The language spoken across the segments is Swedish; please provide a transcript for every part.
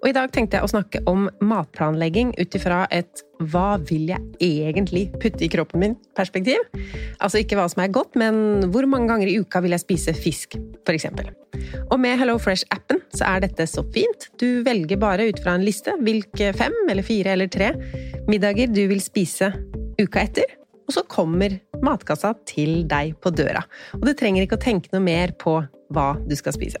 Og i dag tenkte jeg å snakke om matplanlegging ut ifra et hva vil jeg egentlig putte i kroppen min-perspektiv. Altså ikke hva som er godt, men hvor mange ganger i uka vil jeg spise fisk, f.eks. Og med Hello Fresh-appen så er dette så fint. Du velger bare ut fra en liste hvilke fem eller fire eller tre middager du vil spise uka etter. Og så kommer matkassa til deg på døra. Og du trenger ikke å tenke noe mer på hva du skal spise.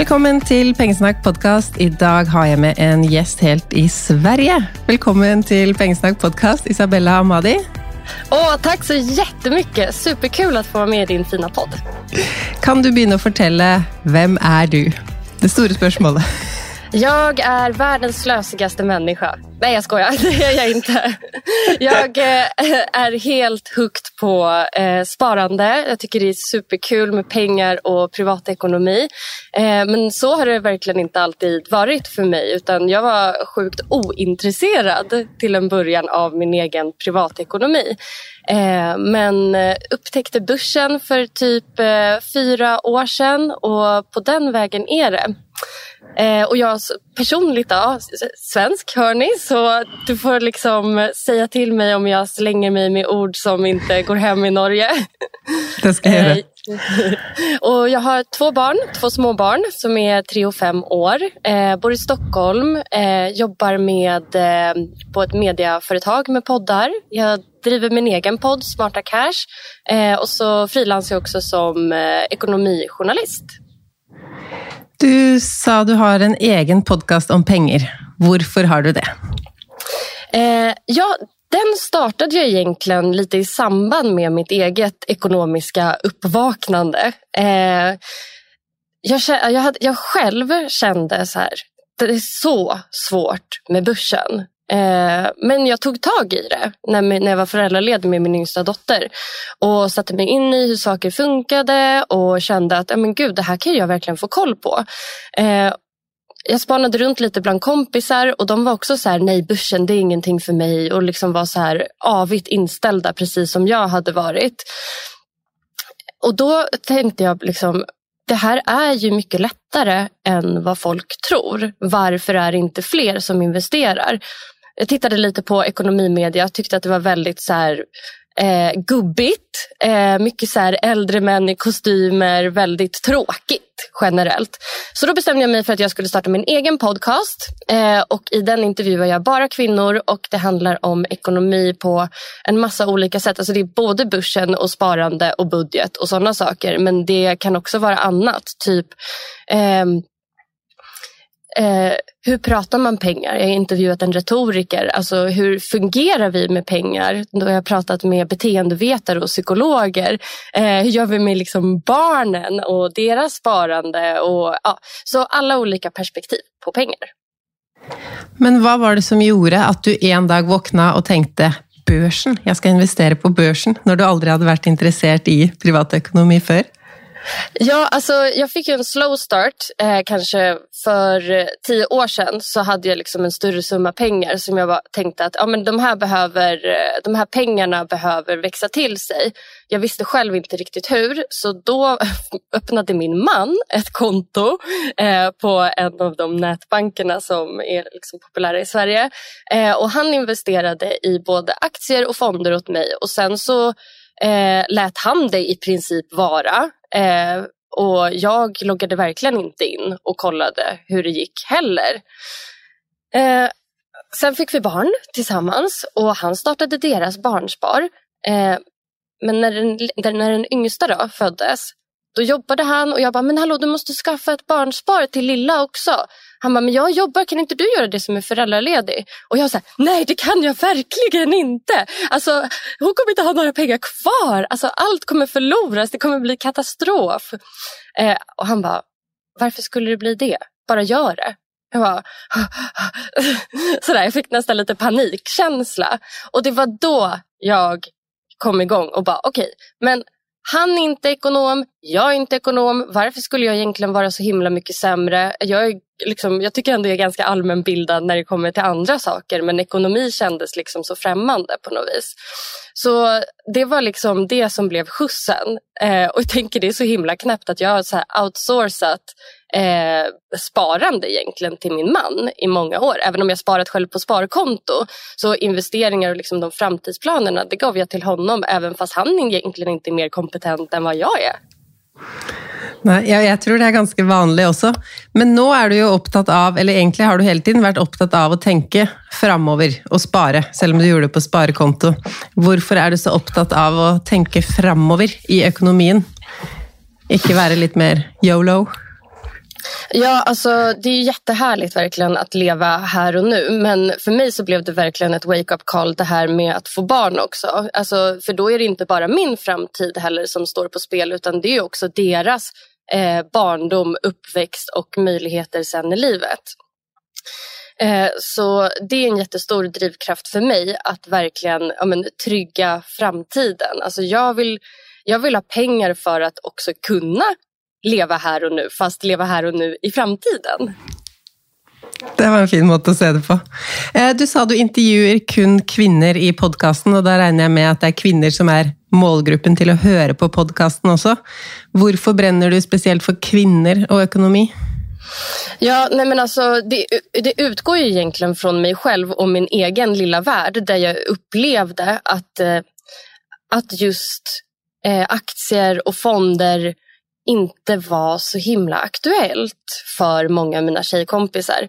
Velkommen til Pengesnakk podkast. I dag har jeg med en gjest helt i Sverige. Velkommen til Pengesnakk podkast, Isabella Amadi. Åh, tack så jättemycket! Superkul att få vara med i din fina podd. Kan du å fortelle hvem er du? Det store spørsmålet. Jag är världens slösigaste människa. Nej, jag skojar. Det är jag inte. Jag eh, är helt hooked på eh, sparande. Jag tycker det är superkul med pengar och privatekonomi. Eh, men så har det verkligen inte alltid varit för mig. Utan jag var sjukt ointresserad till en början av min egen privatekonomi. Men upptäckte börsen för typ fyra år sedan och på den vägen är det. Eh, och jag personligt då, svensk hör ni, så du får liksom säga till mig om jag slänger mig med ord som inte går hem i Norge. Det ska jag göra. Eh, och jag har två barn, två små barn som är tre och fem år. Eh, bor i Stockholm, eh, jobbar med, eh, på ett mediaföretag med poddar. Jag driver min egen podd, Smarta Cash. Eh, och så frilansar jag också som ekonomijournalist. Du sa du har en egen podcast om pengar. Varför har du det? Eh, ja, den startade jag egentligen lite i samband med mitt eget ekonomiska uppvaknande. Eh, jag, jag, hade, jag själv kände så här, det är så svårt med börsen. Eh, men jag tog tag i det när, jag var föräldraledig med min yngsta dotter och satte mig in i hur saker funkade och kände att men gud, det här kan jag verkligen få koll på. Eh, jag spanade runt lite bland kompisar och de var också så här, nej börsen det är ingenting för mig och liksom var så här avigt inställda precis som jag hade varit. Och då tänkte jag liksom, det här är ju mycket lättare än vad folk tror. Varför är det inte fler som investerar? Jag tittade lite på ekonomimedia och tyckte att det var väldigt så här, eh, gubbigt. Eh, mycket så här äldre män i kostymer, väldigt tråkigt generellt. Så då bestämde jag mig för att jag skulle starta min egen podcast. Eh, och I den intervjuar jag bara kvinnor och det handlar om ekonomi på en massa olika sätt. Alltså det är både börsen och sparande och budget och sådana saker. Men det kan också vara annat. Typ eh, Eh, hur pratar man pengar? Jag har intervjuat en retoriker. Alltså, hur fungerar vi med pengar? Då har jag pratat med beteendevetare och psykologer. Eh, hur gör vi med liksom barnen och deras sparande? Och, ja, så alla olika perspektiv på pengar. Men vad var det som gjorde att du en dag vaknade och tänkte börsen, jag ska investera på börsen, när du aldrig hade varit intresserad i privatekonomi förr? Ja, alltså jag fick ju en slow start. Eh, kanske för eh, tio år sedan så hade jag liksom en större summa pengar som jag bara tänkte att ja, men de, här behöver, eh, de här pengarna behöver växa till sig. Jag visste själv inte riktigt hur så då öppnade min man ett konto eh, på en av de nätbankerna som är liksom populära i Sverige. Eh, och han investerade i både aktier och fonder åt mig och sen så eh, lät han det i princip vara. Eh, och jag loggade verkligen inte in och kollade hur det gick heller. Eh, sen fick vi barn tillsammans och han startade deras barnspar. Eh, men när den, när den yngsta då föddes, då jobbade han och jag bara, men hallå du måste skaffa ett barnspar till lilla också. Han bara, men jag jobbar, kan inte du göra det som är föräldraledig? Och jag sa, nej det kan jag verkligen inte. Alltså, hon kommer inte ha några pengar kvar. Alltså, allt kommer förloras, det kommer bli katastrof. Eh, och han bara, varför skulle det bli det? Bara gör det. Jag, bara, sådär, jag fick nästan lite panikkänsla. Och det var då jag kom igång och bara, okej, okay, men han är inte ekonom, jag är inte ekonom. Varför skulle jag egentligen vara så himla mycket sämre? Jag, är liksom, jag tycker ändå jag är ganska allmänbildad när det kommer till andra saker men ekonomi kändes liksom så främmande på något vis. Så det var liksom det som blev skjutsen. Eh, och jag tänker det är så himla knäppt att jag har så här outsourcat eh, sparande egentligen till min man i många år. Även om jag sparat själv på sparkonto. Så investeringar och liksom de framtidsplanerna det gav jag till honom även fast han egentligen inte är mer kompetent än vad jag är. Nej, jag, jag tror det är ganska vanligt också. Men nu är du ju upptatt av, eller egentligen har du hela tiden varit upptatt av att tänka framöver och spara, även om du gjorde det på sparkonto. Varför är du så upptatt av att tänka framöver i ekonomin? Inte vara lite mer YOLO? Ja, alltså det är jättehärligt verkligen att leva här och nu. Men för mig så blev det verkligen ett wake-up call det här med att få barn också. Alltså, för då är det inte bara min framtid heller som står på spel utan det är också deras eh, barndom, uppväxt och möjligheter sen i livet. Eh, så det är en jättestor drivkraft för mig att verkligen ja, men, trygga framtiden. Alltså jag vill, jag vill ha pengar för att också kunna leva här och nu, fast leva här och nu i framtiden. Det var en fin måte att se det på. Eh, du sa du intervjuar kun kvinnor i podcasten och där räknar jag med att det är kvinnor som är målgruppen till att höra på podcasten också. Varför bränner du speciellt för kvinnor och ekonomi? Ja, nej men alltså, det, det, utgår ju egentligen från mig själv och min egen lilla värld där jag upplevde att, eh, att just eh, aktier och fonder inte var så himla aktuellt för många av mina tjejkompisar.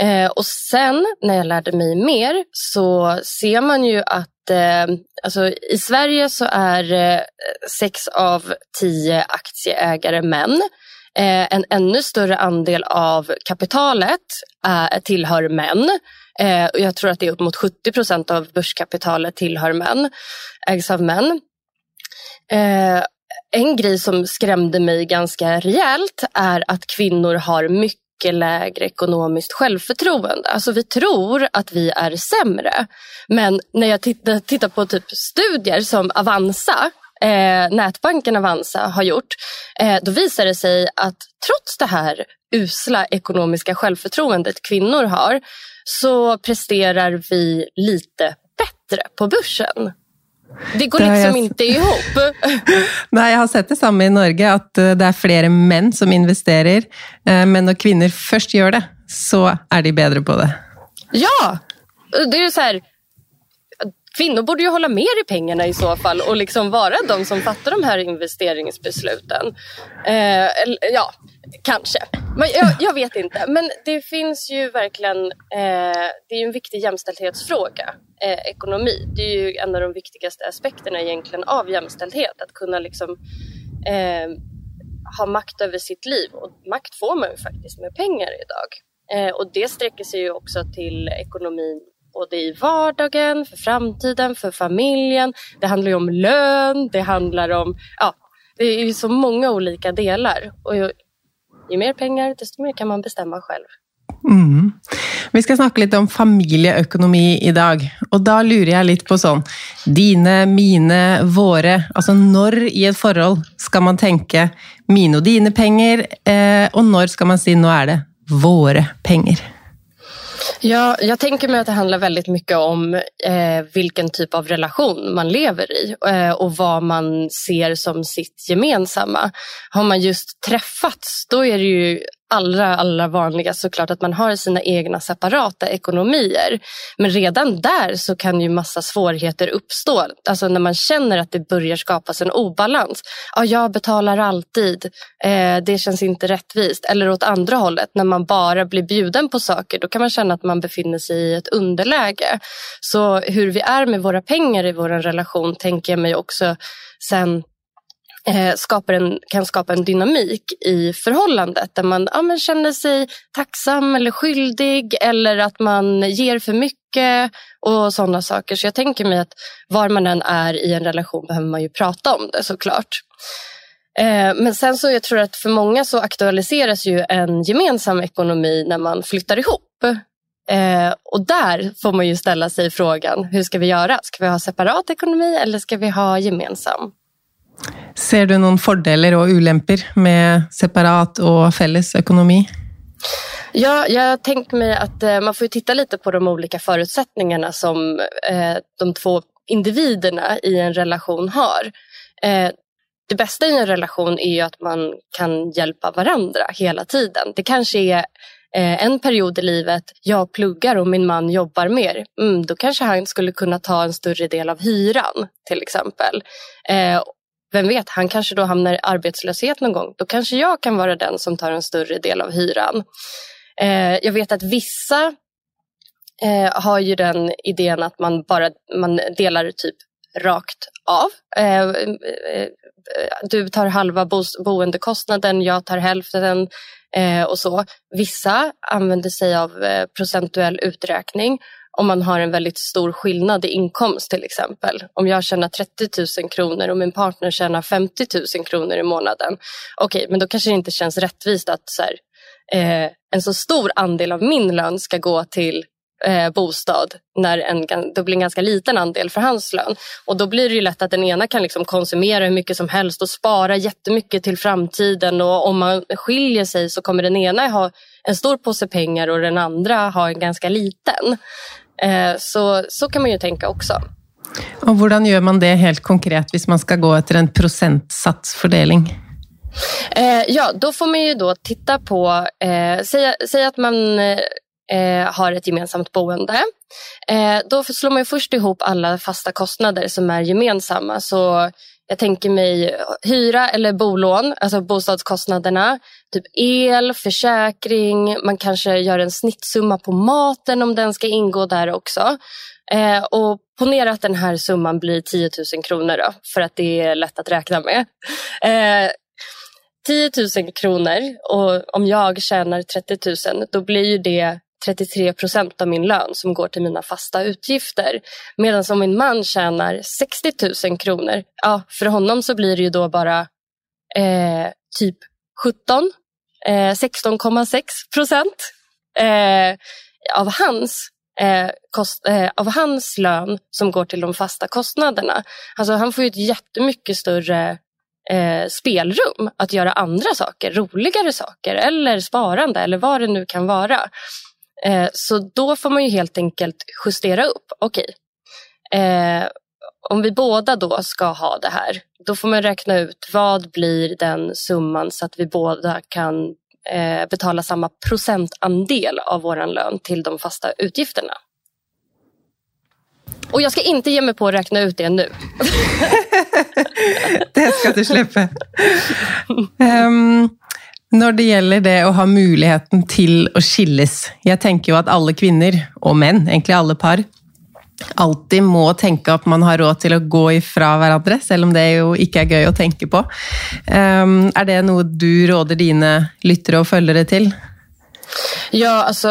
Eh, och sen när jag lärde mig mer så ser man ju att eh, alltså, i Sverige så är eh, sex av tio aktieägare män. Eh, en ännu större andel av kapitalet eh, tillhör män. Eh, och jag tror att det är upp mot 70 procent av börskapitalet tillhör män, ägs av män. Eh, en grej som skrämde mig ganska rejält är att kvinnor har mycket lägre ekonomiskt självförtroende. Alltså vi tror att vi är sämre. Men när jag tittar, tittar på typ studier som Avanza, eh, nätbanken Avanza har gjort, eh, då visar det sig att trots det här usla ekonomiska självförtroendet kvinnor har så presterar vi lite bättre på börsen. Det går liksom jag... inte ihop. Nej, jag har sett det samma i Norge, att eh, det är fler män som investerar. Eh, men när kvinnor först gör det, så är de bättre på det. Ja, det är så här. Kvinnor borde ju hålla mer i pengarna i så fall och liksom vara de som fattar de här investeringsbesluten. Eh, ja, Kanske. Men jag, jag, vet inte. Men det finns ju verkligen, eh, det är ju en viktig jämställdhetsfråga, eh, ekonomi. Det är ju en av de viktigaste aspekterna egentligen av jämställdhet. Att kunna liksom eh, ha makt över sitt liv. Och makt får man ju faktiskt med pengar idag. Eh, och det sträcker sig ju också till ekonomin både i vardagen, för framtiden, för familjen. Det handlar ju om lön, det handlar om, ja, det är ju så många olika delar. Och ju mer pengar, desto mer kan man bestämma själv. Mm. Vi ska snacka lite om familjeekonomi i dag. Då lurar jag lite på sånn Dine, mine, våre. Alltså när i ett förhållande ska man tänka mina och dina pengar eh, och när ska man säga nu är det våra pengar? Ja, jag tänker mig att det handlar väldigt mycket om eh, vilken typ av relation man lever i eh, och vad man ser som sitt gemensamma. Har man just träffats, då är det ju allra, allra vanligast såklart att man har sina egna separata ekonomier. Men redan där så kan ju massa svårigheter uppstå. Alltså när man känner att det börjar skapas en obalans. Ja, jag betalar alltid. Eh, det känns inte rättvist. Eller åt andra hållet, när man bara blir bjuden på saker, då kan man känna att man befinner sig i ett underläge. Så hur vi är med våra pengar i vår relation tänker jag mig också sen eh, skapar en, kan skapa en dynamik i förhållandet där man ja, men känner sig tacksam eller skyldig eller att man ger för mycket och sådana saker. Så jag tänker mig att var man än är i en relation behöver man ju prata om det såklart. Eh, men sen så jag tror att för många så aktualiseras ju en gemensam ekonomi när man flyttar ihop. Eh, och där får man ju ställa sig frågan, hur ska vi göra? Ska vi ha separat ekonomi eller ska vi ha gemensam? Ser du någon fördelar och ulemper med separat och felles ekonomi? Ja, jag tänker mig att eh, man får titta lite på de olika förutsättningarna som eh, de två individerna i en relation har. Eh, det bästa i en relation är ju att man kan hjälpa varandra hela tiden. Det kanske är en period i livet, jag pluggar och min man jobbar mer. Mm, då kanske han skulle kunna ta en större del av hyran till exempel. Vem vet, han kanske då hamnar i arbetslöshet någon gång. Då kanske jag kan vara den som tar en större del av hyran. Eh, jag vet att vissa eh, har ju den idén att man bara man delar typ rakt av. Eh, eh du tar halva bo boendekostnaden, jag tar hälften eh, och så. Vissa använder sig av eh, procentuell uträkning om man har en väldigt stor skillnad i inkomst till exempel. Om jag tjänar 30 000 kronor och min partner tjänar 50 000 kronor i månaden. Okej, okay, men då kanske det inte känns rättvist att så här, eh, en så stor andel av min lön ska gå till eh, bostad när en, då blir en ganska liten andel för hans lön. Och då blir det ju lätt att den ena kan liksom konsumera hur mycket som helst och spara jättemycket till framtiden och om man skiljer sig så kommer den ena ha en stor påse pengar och den andra ha en ganska liten. Eh, så, så kan man ju tänka också. Och hur gör man det helt konkret om man ska gå efter en procentsatsfördelning? Eh, ja, då får man ju då titta på, eh, säga, säga att man eh, har ett gemensamt boende. Eh, då slår man först ihop alla fasta kostnader som är gemensamma. Så jag tänker mig hyra eller bolån, alltså bostadskostnaderna. Typ el, försäkring, man kanske gör en snittsumma på maten om den ska ingå där också. Eh, och ponera att den här summan blir 10 000 kronor då, för att det är lätt att räkna med. Eh, 10 000 kronor och om jag tjänar 30 000 då blir ju det 33 procent av min lön som går till mina fasta utgifter. Medan om min man tjänar 60 000 kronor, ja, för honom så blir det ju då bara eh, typ 17, eh, 16,6 procent eh, av hans eh, kost, eh, av hans lön som går till de fasta kostnaderna. Alltså han får ju ett jättemycket större eh, spelrum att göra andra saker, roligare saker eller sparande eller vad det nu kan vara. Eh, så då får man ju helt enkelt justera upp. Okej, okay. eh, om vi båda då ska ha det här, då får man räkna ut vad blir den summan så att vi båda kan eh, betala samma procentandel av vår lön till de fasta utgifterna. Och jag ska inte ge mig på att räkna ut det nu. det ska du släppa. Um, Når det gjelder det å ha muligheten til å skilles Jeg tenker jo at alle kvinner, og menn, egentlig alle par, alltid må tenke at man har råd til å gå ifra hverandre, selv om det jo ikke er gøy å tenke på. Ehm, um, er det noe du råder dine lyttere og følgere til? Ja, alltså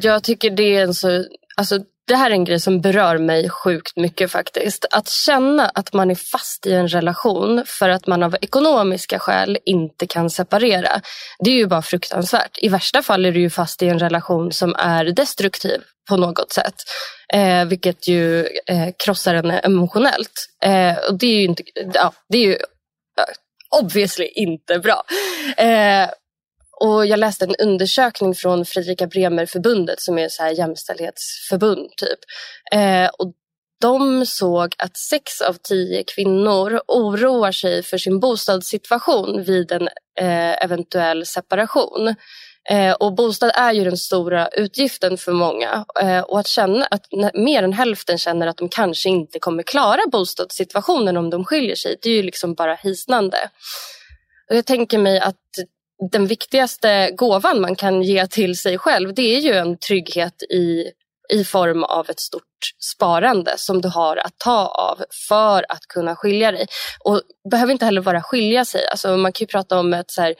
jag tycker det är en så... Alltså, det här är en grej som berör mig sjukt mycket faktiskt. Att känna att man är fast i en relation för att man av ekonomiska skäl inte kan separera. Det är ju bara fruktansvärt. I värsta fall är du ju fast i en relation som är destruktiv på något sätt. Eh, vilket ju eh, krossar en emotionellt. Eh, och det är ju, inte, ja, det är ju eh, obviously inte bra. Eh, och jag läste en undersökning från Fredrika Bremer-förbundet som är så här jämställdhetsförbund. Typ. Eh, och de såg att sex av tio kvinnor oroar sig för sin bostadssituation vid en eh, eventuell separation. Eh, och bostad är ju den stora utgiften för många. Eh, och att känna att mer än hälften känner att de kanske inte kommer klara bostadssituationen om de skiljer sig, det är ju liksom bara hisnande. Och jag tänker mig att den viktigaste gåvan man kan ge till sig själv det är ju en trygghet i, i form av ett stort sparande som du har att ta av för att kunna skilja dig. Och behöver inte heller vara skilja sig. Alltså man kan ju prata om ett så här,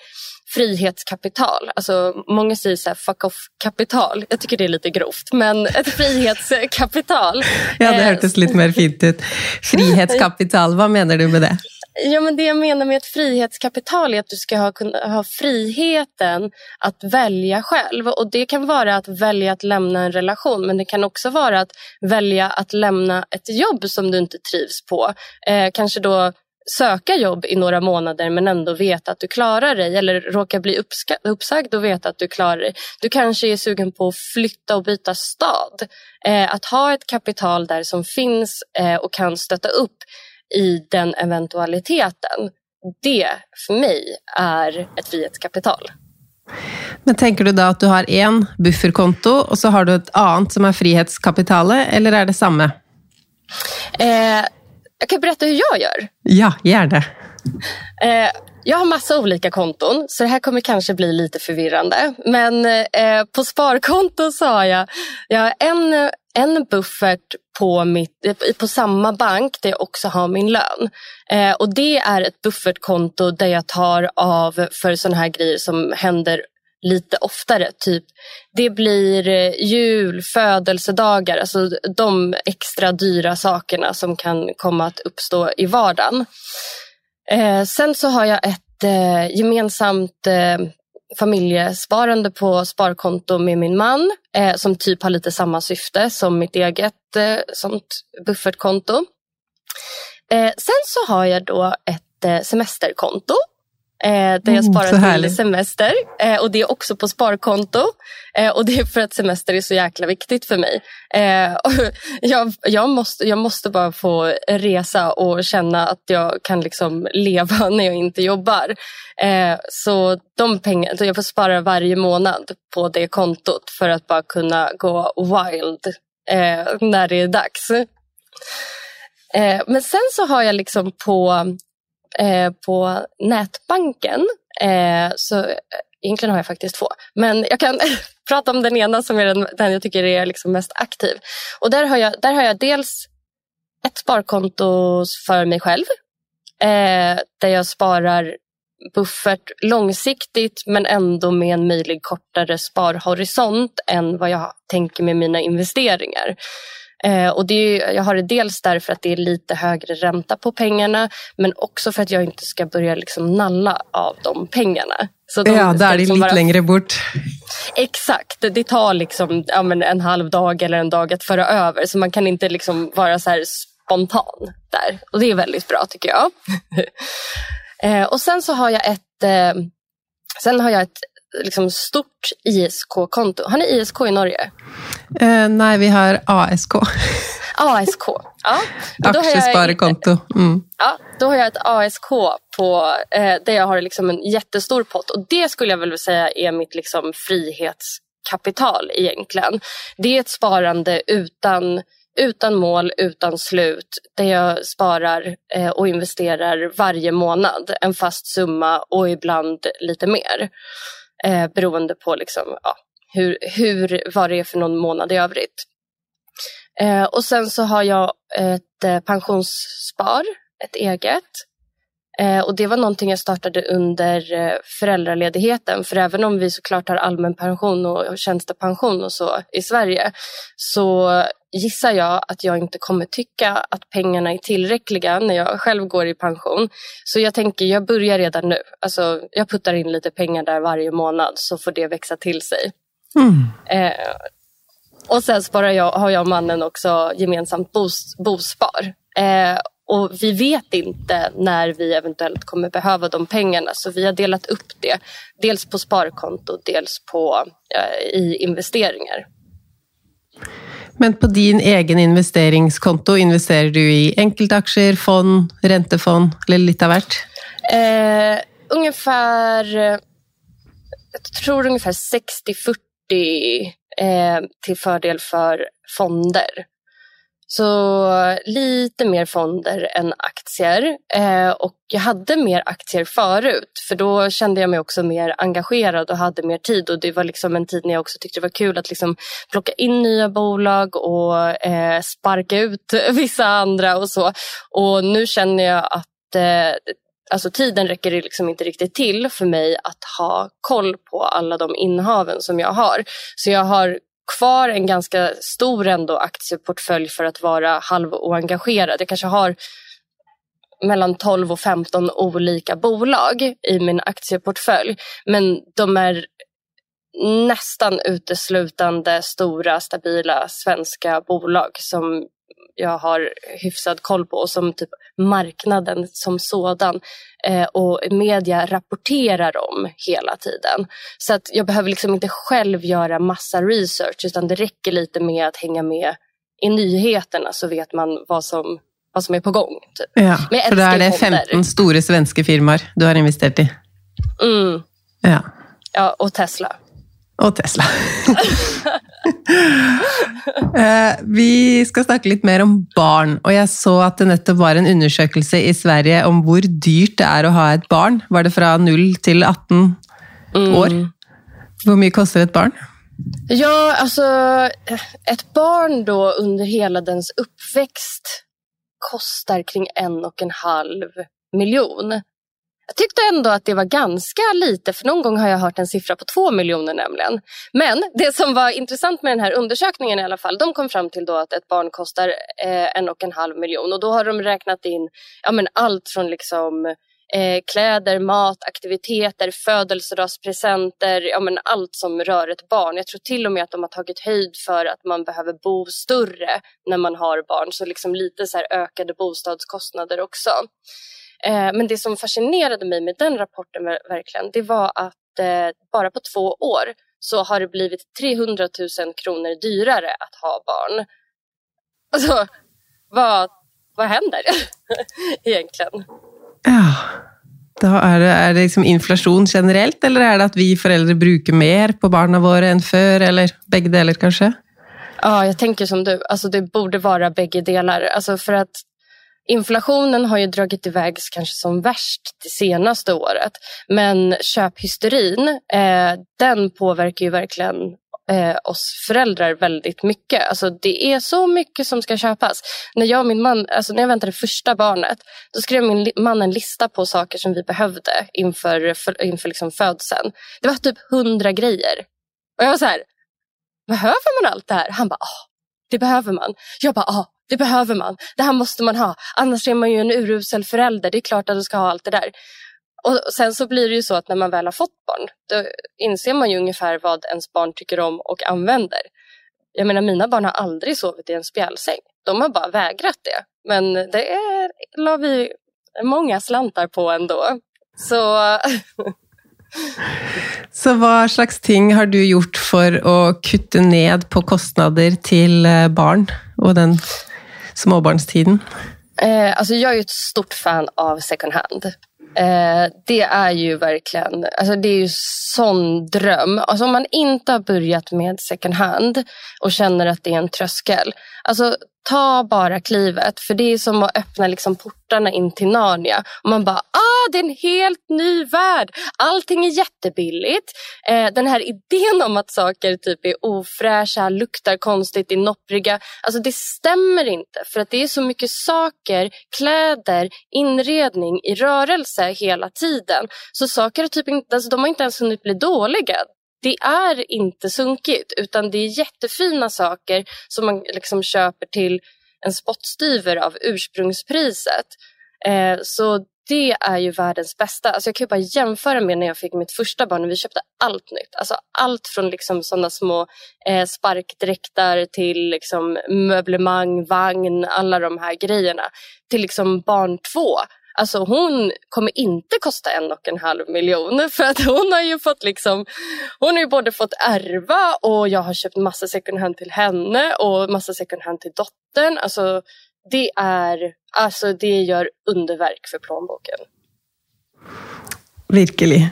frihetskapital. Alltså, många säger så här, fuck off-kapital. Jag tycker det är lite grovt, men ett frihetskapital. ja, det hördes lite mer fint ut. Frihetskapital, vad menar du med det? Ja, men det jag menar med ett frihetskapital är att du ska ha, ha friheten att välja själv. Och Det kan vara att välja att lämna en relation men det kan också vara att välja att lämna ett jobb som du inte trivs på. Eh, kanske då söka jobb i några månader men ändå veta att du klarar dig eller råka bli uppsagd och veta att du klarar dig. Du kanske är sugen på att flytta och byta stad. Eh, att ha ett kapital där som finns eh, och kan stötta upp i den eventualiteten. Det för mig är ett frihetskapital. Men tänker du då att du har en bufferkonto och så har du ett annat som är frihetskapitalet eller är det samma? Eh, jag kan berätta hur jag gör. Ja, gärna. Eh, jag har massa olika konton så det här kommer kanske bli lite förvirrande. Men eh, på sparkonto så har jag, jag har en, en buffert på, mitt, eh, på samma bank där jag också har min lön. Eh, och Det är ett buffertkonto där jag tar av för sådana här grejer som händer lite oftare. Typ, det blir eh, jul, födelsedagar, alltså de extra dyra sakerna som kan komma att uppstå i vardagen. Eh, sen så har jag ett eh, gemensamt eh, familjesparande på sparkonto med min man eh, som typ har lite samma syfte som mitt eget eh, sånt buffertkonto. Eh, sen så har jag då ett eh, semesterkonto eh, där jag mm, sparar till semester. Eh, och det är också på sparkonto. Eh, och det är för att semester är så jäkla viktigt för mig. Eh, jag, jag, måste, jag måste bara få resa och känna att jag kan liksom leva när jag inte jobbar. Eh, så de pengarna, jag får spara varje månad på det kontot för att bara kunna gå wild eh, när det är dags. Men sen så har jag liksom på eh, på nätbanken. Eh, så eh, egentligen har jag faktiskt två. Men jag kan prata om den ena som är den, den jag tycker är liksom mest aktiv. Och där har, jag, där har jag dels ett sparkonto för mig själv. Eh, där jag sparar buffert långsiktigt men ändå med en möjlig kortare sparhorisont än vad jag tänker med mina investeringar. Eh, och det är, jag har det dels därför att det är lite högre ränta på pengarna men också för att jag inte ska börja liksom nalla av de pengarna. Så de ja, där är liksom lite bara... längre bort. Exakt, det tar liksom ja, en halv dag eller en dag att föra över så man kan inte liksom vara så här spontan där. Och det är väldigt bra tycker jag. eh, och sen så har jag ett eh, Sen har jag ett liksom stort ISK-konto. Har ni ISK i Norge? Uh, nej, vi har ASK. ASK, ja. Aktiesparekonto. Mm. Ja, då har jag ett ASK på, eh, där jag har liksom en jättestor pott. Och det skulle jag väl säga är mitt liksom frihetskapital egentligen. Det är ett sparande utan utan mål, utan slut, där jag sparar eh, och investerar varje månad en fast summa och ibland lite mer eh, beroende på liksom, ja, hur, hur, vad det är för någon månad i övrigt. Eh, och sen så har jag ett eh, pensionsspar, ett eget. Eh, och det var någonting jag startade under eh, föräldraledigheten. För även om vi såklart har allmän pension och tjänstepension och så i Sverige så gissar jag att jag inte kommer tycka att pengarna är tillräckliga när jag själv går i pension. Så jag tänker, jag börjar redan nu. Alltså, jag puttar in lite pengar där varje månad så får det växa till sig. Mm. Eh, och sen sparar jag, har jag och mannen också gemensamt bos, bospar. Eh, och vi vet inte när vi eventuellt kommer behöva de pengarna så vi har delat upp det. Dels på sparkonto, dels på, eh, i investeringar. Men på din egen investeringskonto investerar du i enkeltaktier, fond, räntefond eller lite av vart? Eh, ungefär, jag tror ungefär 60-40 eh, till fördel för fonder. Så lite mer fonder än aktier. Eh, och jag hade mer aktier förut för då kände jag mig också mer engagerad och hade mer tid. Och det var liksom en tid när jag också tyckte det var kul att liksom plocka in nya bolag och eh, sparka ut vissa andra och så. Och nu känner jag att eh, alltså tiden räcker liksom inte riktigt till för mig att ha koll på alla de innehaven som jag har. Så jag har kvar en ganska stor ändå aktieportfölj för att vara halvoengagerad. Jag kanske har mellan 12 och 15 olika bolag i min aktieportfölj. Men de är nästan uteslutande stora, stabila svenska bolag som jag har hyfsad koll på och som typ marknaden som sådan eh, och media rapporterar om hela tiden. Så att jag behöver liksom inte själv göra massa research utan det räcker lite med att hänga med i nyheterna så vet man vad som, vad som är på gång. Typ. Ja, för då är det 15 stora svenska firmor du har investerat i. Mm. Ja. ja, och Tesla. Og Tesla. Eh, vi skal snakke litt mer om barn. Og jeg så at det nettopp var en undersøkelse i Sverige om hvor dyrt det er å ha et barn. Var det fra 0 til 18 år? Mm. Hvor mye koster et barn? Ja, alltså ett barn då under hela dens uppväxt kostar kring en och en halv miljon. Jag tyckte ändå att det var ganska lite, för någon gång har jag hört en siffra på två miljoner nämligen. Men det som var intressant med den här undersökningen i alla fall, de kom fram till då att ett barn kostar eh, en och en halv miljon och då har de räknat in ja, men allt från liksom eh, kläder, mat, aktiviteter, födelsedagspresenter, ja, men allt som rör ett barn. Jag tror till och med att de har tagit höjd för att man behöver bo större när man har barn, så liksom lite så ökade bostadskostnader också. Eh, men det som fascinerade mig med den rapporten verkligen, det var att eh, bara på två år så har det blivit 300 000 kronor dyrare att ha barn. Alltså, vad, vad händer egentligen? Ja, då är det, är det liksom inflation generellt eller är det att vi föräldrar brukar mer på barnen våra än förr eller bägge delar kanske? Ja, jag tänker som du. Alltså det borde vara bägge delar. Alltså för att Inflationen har ju dragit iväg kanske som värst det senaste året. Men köphysterin, eh, den påverkar ju verkligen eh, oss föräldrar väldigt mycket. Alltså det är så mycket som ska köpas. När jag och min man, alltså när jag väntade första barnet, då skrev min man en lista på saker som vi behövde inför, för, inför liksom födseln. Det var typ hundra grejer. Och jag var så här, behöver man allt det här? Han bara, det behöver man. Jag bara, ah, det behöver man. Det här måste man ha. Annars är man ju en urusel förälder. Det är klart att du ska ha allt det där. Och sen så blir det ju så att när man väl har fått barn, då inser man ju ungefär vad ens barn tycker om och använder. Jag menar, mina barn har aldrig sovit i en spjälsäng. De har bara vägrat det. Men det är, la vi många slantar på ändå. Så... så vad slags ting har du gjort för att kutta ned på kostnader till eh, barn och den småbarnstiden? Eh, alltså jag är ett stort fan av second hand. Eh, det är ju verkligen, alltså det är ju sån dröm. Alltså om man inte har börjat med second hand och känner att det är en tröskel. Alltså ta bara klivet för det är som att öppna liksom portarna in till Narnia. Och man bara, ah det är en helt ny värld. Allting är jättebilligt. Eh, den här idén om att saker typ är ofräscha, luktar konstigt, är noppriga. Alltså det stämmer inte för att det är så mycket saker, kläder, inredning i rörelse hela tiden. Så saker är typ inte, alltså, de har inte ens hunnit bli dåliga det är inte sunkigt utan det är jättefina saker som man liksom köper till en spottstyver av ursprungspriset. Eh, så det är ju världens bästa. Alltså jag kan ju bara jämföra med när jag fick mitt första barn och vi köpte allt nytt. Alltså allt från liksom sådana små eh, sparkdräktar till liksom möblemang, vagn, alla de här grejerna. Till liksom barn två. Alltså hon kommer inte kosta en och en halv miljon för att hon har ju fått liksom, hon har ju både fått ärva och jag har köpt massa second hand till henne och massa second hand till dottern. Alltså det är, alltså det gör underverk för plånboken. Virkelig.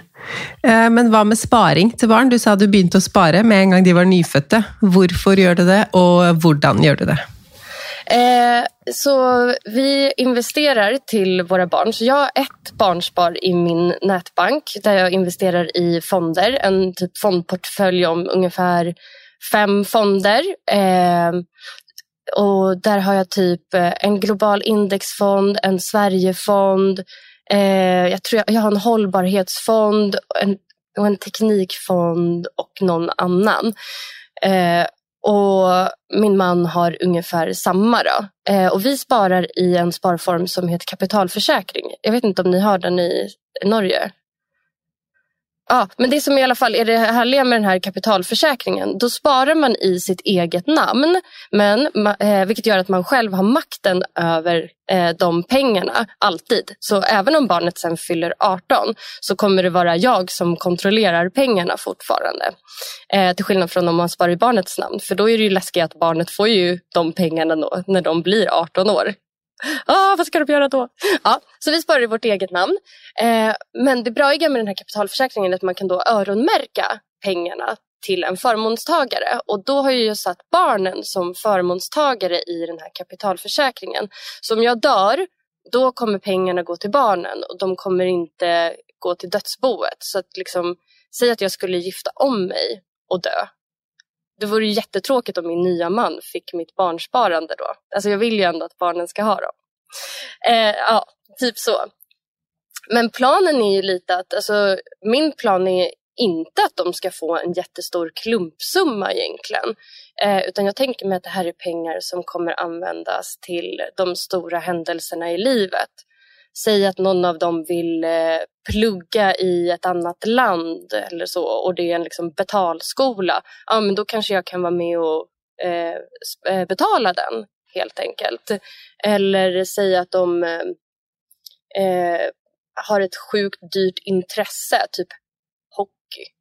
Eh, men vad med sparing till barn? Du sa att du började spara med en gång de var nyfödda. Varför gör du det och hur gör du det? Eh, så vi investerar till våra barn. Så jag har ett barnspar i min nätbank där jag investerar i fonder. En typ fondportfölj om ungefär fem fonder. Eh, och där har jag typ eh, en global indexfond, en Sverigefond, eh, jag tror jag, jag, har en hållbarhetsfond en, och en teknikfond och någon annan. Eh, och min man har ungefär samma. Då. Eh, och vi sparar i en sparform som heter kapitalförsäkring. Jag vet inte om ni har den i Norge? Ja, men det som i alla fall är det härliga med den här kapitalförsäkringen, då sparar man i sitt eget namn, men, eh, vilket gör att man själv har makten över eh, de pengarna, alltid. Så även om barnet sen fyller 18 så kommer det vara jag som kontrollerar pengarna fortfarande. Eh, till skillnad från om man sparar i barnets namn, för då är det ju läskigt att barnet får ju de pengarna då, när de blir 18 år. Ah, vad ska de göra då? Ja, så vi sparar i vårt eget namn. Eh, men det braiga med den här kapitalförsäkringen är att man kan då öronmärka pengarna till en förmånstagare och då har jag satt barnen som förmånstagare i den här kapitalförsäkringen. Så om jag dör, då kommer pengarna gå till barnen och de kommer inte gå till dödsboet. Så att liksom, säg att jag skulle gifta om mig och dö. Det vore jättetråkigt om min nya man fick mitt barnsparande då. Alltså jag vill ju ändå att barnen ska ha dem. Eh, ja, typ så. Men planen är ju lite att, alltså min plan är inte att de ska få en jättestor klumpsumma egentligen. Eh, utan jag tänker mig att det här är pengar som kommer användas till de stora händelserna i livet. Säg att någon av dem vill eh, plugga i ett annat land eller så och det är en liksom betalskola. Ja, men då kanske jag kan vara med och eh, eh betala den helt enkelt. Eller säg att de eh, eh har ett sjukt dyrt intresse, typ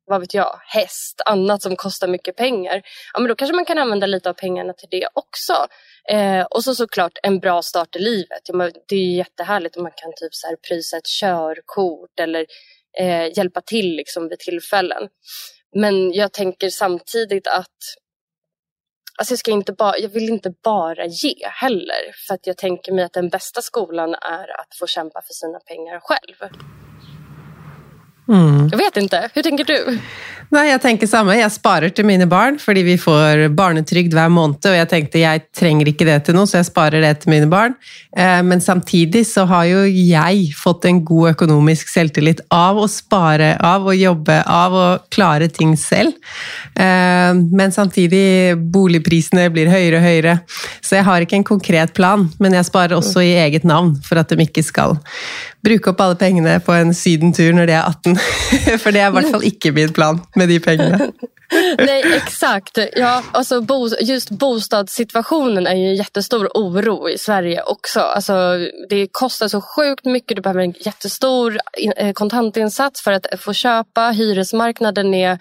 vad vet jag, häst, annat som kostar mycket pengar. Ja, men då kanske man kan använda lite av pengarna till det också. Eh, och så såklart en bra start i livet. Ja, det är jättehärligt om man kan typ så här prisa ett körkort eller eh, hjälpa till liksom vid tillfällen. Men jag tänker samtidigt att Alltså jag, ska inte jag vill inte bara ge heller. För att jag tänker mig att den bästa skolan är att få kämpa för sina pengar själv. Mm. Jag vet inte. Hur tänker du? Nej, jag tänker samma. Jag sparar till mina barn, för vi får barnetrygd varje månad och jag tänkte jag trenger inte det till något, så jag sparar det till mina barn. Eh, men samtidigt så har ju jag fått en god ekonomisk självtillit av att spara, av att jobba, av att klara ting själv. Eh, men samtidigt, boligpriserna blir högre och högre, så jag har inte en konkret plan, men jag sparar också i eget namn för att de inte ska bruke opp alle pengene på en sydentur när de är 18. For det är i alla fall inte min plan med de pengarna. Nej, exakt. Ja, alltså, bo, just bostadssituationen är ju en jättestor oro i Sverige också. Alltså, det kostar så sjukt mycket. Du behöver en jättestor eh, kontantinsats för att få köpa. Hyresmarknaden är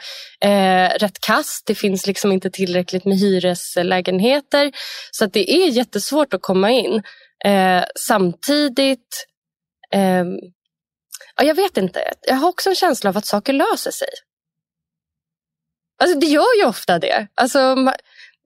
eh, rätt kast. Det finns liksom inte tillräckligt med hyreslägenheter. Så att det är jättesvårt att komma in. Eh, samtidigt Um, ja, jag vet inte. Jag har också en känsla av att saker löser sig. Alltså, det gör ju ofta det. Alltså,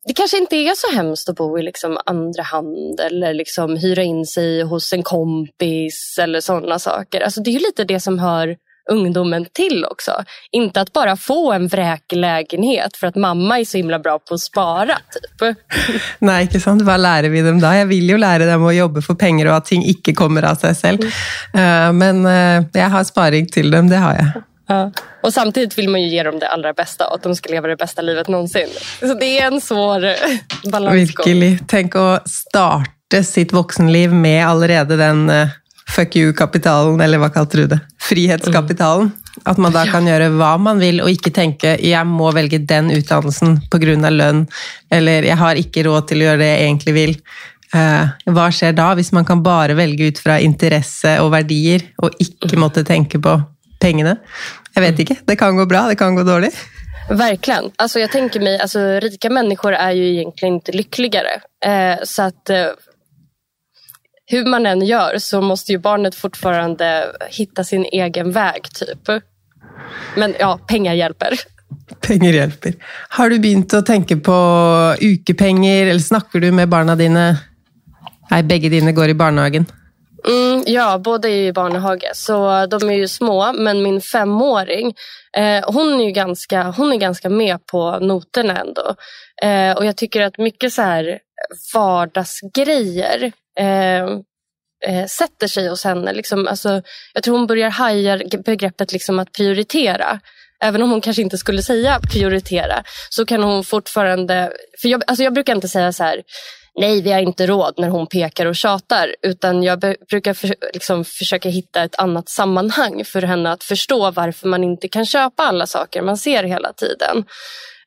det kanske inte är så hemskt att bo i liksom andra hand eller liksom hyra in sig hos en kompis eller sådana saker. Alltså, det är ju lite det som hör ungdomen till också. Inte att bara få en vräklägenhet för att mamma är så himla bra på att spara. Typ. Nej, inte sant. Vad lär vi dem då? Jag vill ju lära dem att jobba för pengar och att ting inte kommer av sig själv. Mm. Uh, men uh, jag har sparing till dem, det har jag. Ja. Och samtidigt vill man ju ge dem det allra bästa och att de ska leva det bästa livet någonsin. Så det är en svår balansgång. Virkelig. Tänk att starta sitt vuxenliv med allerede den fuck you-kapitalen, eller vad kallar du det? Frihetskapitalen. Mm. Att man då kan göra vad man vill och inte tänka jag må välja den utdannelsen på grund av lön eller jag har inte råd till att göra det jag egentligen vill. Uh, vad sker då om man kan bara välja utifrån intresse och värderingar och inte måste tänka på pengarna? Jag vet inte, det kan gå bra, det kan gå dåligt. Verkligen. Alltså jag tänker mig, alltså, rika människor är ju egentligen inte lyckligare. Eh, så att eh, hur man än gör så måste ju barnet fortfarande hitta sin egen väg. typ. Men ja, pengar hjälper. Pengar hjälper. Har du börjat att tänka på ukepengar eller snackar du med barnen dina? Nej, bägge dina går i barnhagen. Mm, ja, båda är i barnhage, så de är ju små. Men min femåring, eh, hon, är ju ganska, hon är ganska med på noterna ändå. Eh, och jag tycker att mycket så här vardagsgrejer Ehm, eh, sätter sig hos henne. Liksom, alltså, jag tror hon börjar haja begreppet liksom att prioritera. Även om hon kanske inte skulle säga prioritera så kan hon fortfarande... För jag, alltså jag brukar inte säga så här, nej vi har inte råd när hon pekar och tjatar. Utan jag brukar för, liksom, försöka hitta ett annat sammanhang för henne att förstå varför man inte kan köpa alla saker man ser hela tiden.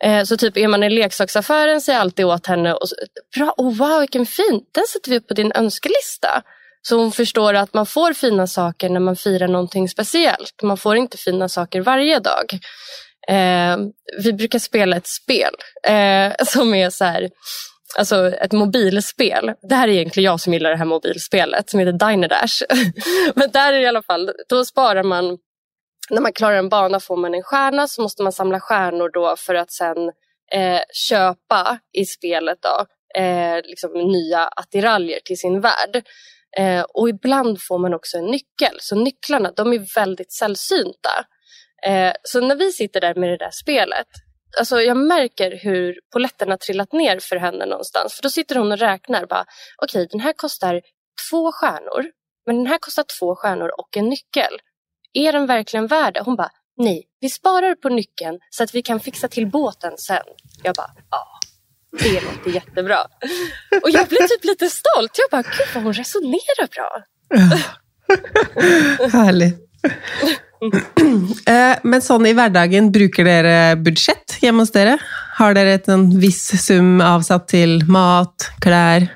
Eh, så typ är man i leksaksaffären säger jag alltid åt henne, och så, Bra, oh, wow vilken fin, den sätter vi upp på din önskelista. Så hon förstår att man får fina saker när man firar någonting speciellt. Man får inte fina saker varje dag. Eh, vi brukar spela ett spel eh, som är så här, alltså ett mobilspel. Det här är egentligen jag som gillar det här mobilspelet som heter Diner Dash. Men där är i alla fall, då sparar man, när man klarar en bana får man en stjärna så måste man samla stjärnor då för att sen eh, köpa i spelet då, eh, liksom nya attiraljer till sin värld. Eh, och ibland får man också en nyckel. Så nycklarna de är väldigt sällsynta. Eh, så när vi sitter där med det där spelet Alltså jag märker hur poletterna trillat ner för henne någonstans. För då sitter hon och räknar. Okej, okay, den här kostar två stjärnor. Men den här kostar två stjärnor och en nyckel. Är den verkligen värd? Hon bara, nej, vi sparar på nyckeln så att vi kan fixa till båten sen. Jag bara, ja, det låter jättebra. Och jag blev typ lite stolt. Jag bara, gud vad hon resonerar bra. Härligt. Eh, men sånn i hverdagen, bruker dere budsjett hjemme hos dere? Har dere en viss sum avsatt till mat, klær?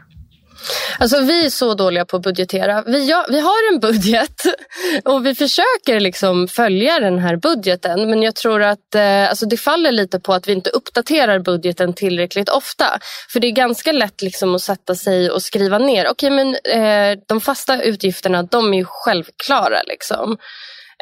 Alltså vi är så dåliga på att budgetera. Vi, ja, vi har en budget och vi försöker liksom följa den här budgeten. Men jag tror att eh, alltså det faller lite på att vi inte uppdaterar budgeten tillräckligt ofta. För det är ganska lätt liksom att sätta sig och skriva ner. Okej, men eh, de fasta utgifterna de är ju självklara. Liksom.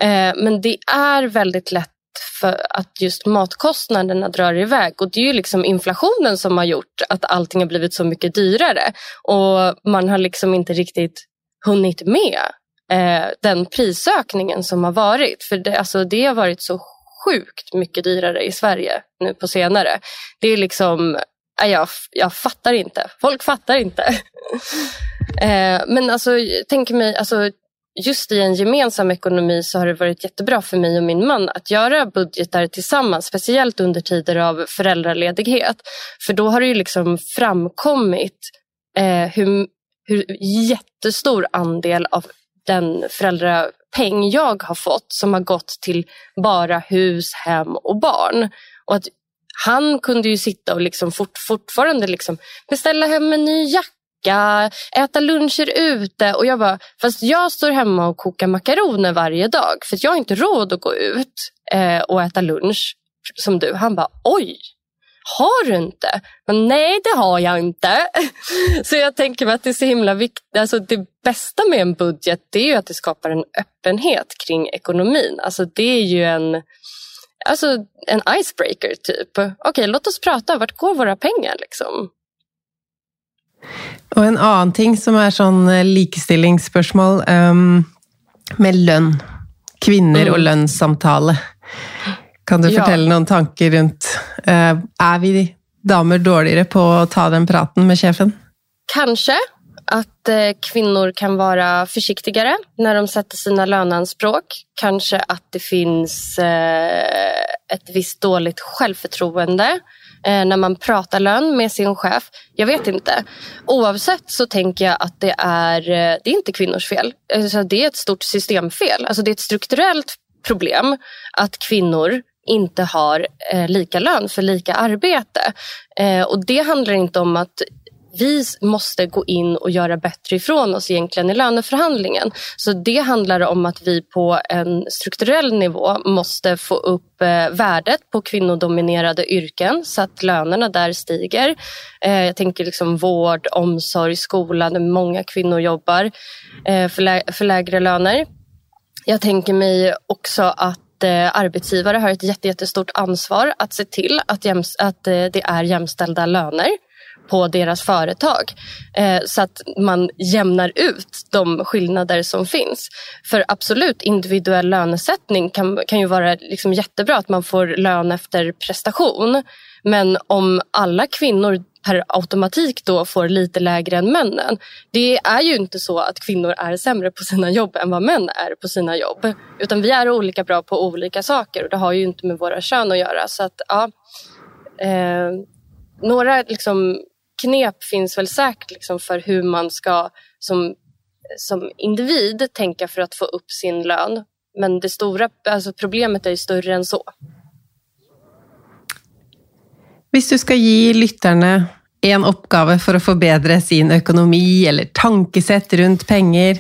Eh, men det är väldigt lätt för att just matkostnaderna drar iväg. Och det är ju liksom inflationen som har gjort att allting har blivit så mycket dyrare. Och man har liksom inte riktigt hunnit med eh, den prisökningen som har varit. För det, alltså, det har varit så sjukt mycket dyrare i Sverige nu på senare. Det är liksom, jag, jag fattar inte. Folk fattar inte. eh, men alltså, tänk mig, alltså, just i en gemensam ekonomi så har det varit jättebra för mig och min man att göra budgetar tillsammans, speciellt under tider av föräldraledighet. För då har det ju liksom framkommit eh, hur, hur jättestor andel av den föräldrapeng jag har fått som har gått till bara hus, hem och barn. Och att han kunde ju sitta och liksom fort, fortfarande liksom beställa hem en ny jacka dricka, äta luncher ute. Och jag bara, fast jag står hemma och kokar makaroner varje dag för jag har inte råd att gå ut eh, och äta lunch som du. Han bara, oj, har du inte? Men, Nej, det har jag inte. Så jag tänker mig att det är så himla viktigt. Alltså, det bästa med en budget det är ju att det skapar en öppenhet kring ekonomin. Alltså, det är ju en, alltså, en icebreaker typ. Okej, okay, låt oss prata. Vart går våra pengar? Liksom? Og en annen ting som er sånn eh, likestillingsspørsmål um, med lønn. Kvinner mm. og lønnssamtale. Kan du ja. fortelle noen tanker rundt uh, Er vi damer dårligere på å ta den praten med sjefen? Kanske. att eh, kvinnor kan vara försiktigare när de sätter sina löneanspråk. Kanske att det finns eh, ett visst dåligt självförtroende eh, Eh, när man pratar lön med sin chef. Jag vet inte. Oavsett så tänker jag att det är, eh, det är inte kvinnors fel. Alltså, det är ett stort systemfel. Alltså, det är ett strukturellt problem att kvinnor inte har eh, lika lön för lika arbete. Eh, och Det handlar inte om att vi måste gå in och göra bättre ifrån oss egentligen i löneförhandlingen. Så det handlar om att vi på en strukturell nivå måste få upp eh, värdet på kvinnodominerade yrken så att lönerna där stiger. Eh, jag tänker liksom vård, omsorg, skola där många kvinnor jobbar eh, för, lä för lägre löner. Jag tänker mig också att arbetsgivare har ett jättestort ansvar att se till att, att det är jämställda löner på deras företag. Eh, så att man jämnar ut de skillnader som finns. För absolut, individuell lönesättning kan, kan ju vara liksom jättebra att man får lön efter prestation. Men om alla kvinnor per automatik då får lite lägre än männen. Det är ju inte så att kvinnor är sämre på sina jobb än vad män är på sina jobb. Utan vi är olika bra på olika saker och det har ju inte med våra kön att göra. Så att, ja, eh, några liksom knep finns väl säkert liksom för hur man ska som, som individ tänka för att få upp sin lön. Men det stora alltså problemet är ju större än så. Om du ska ge lyssnarna en uppgave för att förbättra sin ekonomi eller tankesätt runt pengar,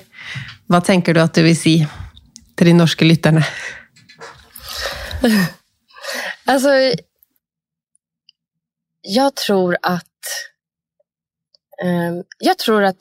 vad tänker du att du vill säga till de norska lyssnarna? alltså, jag tror att Ehm, jag tror att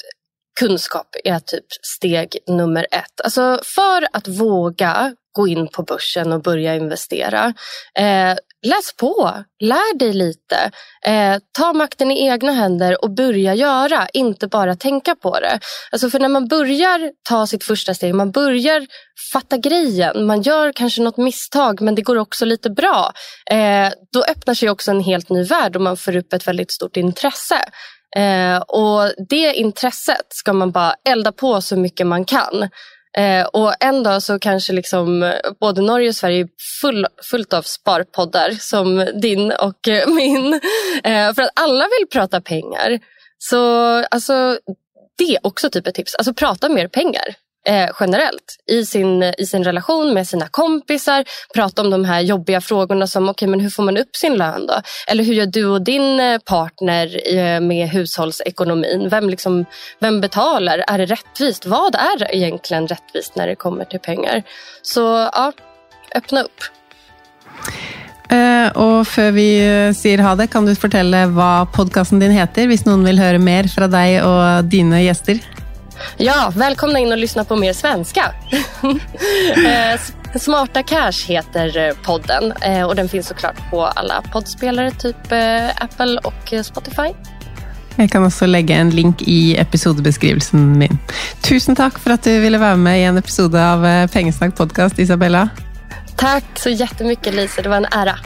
kunskap är typ steg nummer ett. Alltså för att våga gå in på börsen och börja investera. Eh, läs på, lär dig lite. Eh, ta makten i egna händer och börja göra, inte bara tänka på det. Alltså för när man börjar ta sitt första steg, man börjar fatta grejen, man gör kanske något misstag men det går också lite bra. Eh, då öppnar sig också en helt ny värld och man får upp ett väldigt stort intresse. Eh, och det intresset ska man bara elda på så mycket man kan. Eh, och en dag så kanske liksom eh, både Norge och Sverige är full, fullt av sparpoddar som din och eh, min. Eh, för att alla vill prata pengar. Så alltså, det är också typ ett tips. Alltså prata mer pengar eh, generellt i sin, i sin relation med sina kompisar. Prata om de här jobbiga frågorna som okay, men hur får man upp sin lön då? Eller hur gör du och din eh, partner eh, med hushållsekonomin? Vem, liksom, vem betalar? Är det rättvist? Vad är egentligen rättvist när det kommer till pengar? Så ja, öppna upp. Eh, och för vi eh, säger ha det, kan du berätta vad podcasten din heter, om någon vill höra mer från dig och dina gäster? Ja, välkomna in och lyssna på mer svenska. Eh, Smarta Cash heter eh, podden eh, och den finns såklart på alla poddspelare, typ Apple och Spotify. Jag kan också lägga en länk i episodbeskrivelsen min. Tusen tack för att du ville vara med i en episod av Pengesnack podcast, Isabella. Tack så jättemycket Lisa, det var en ära.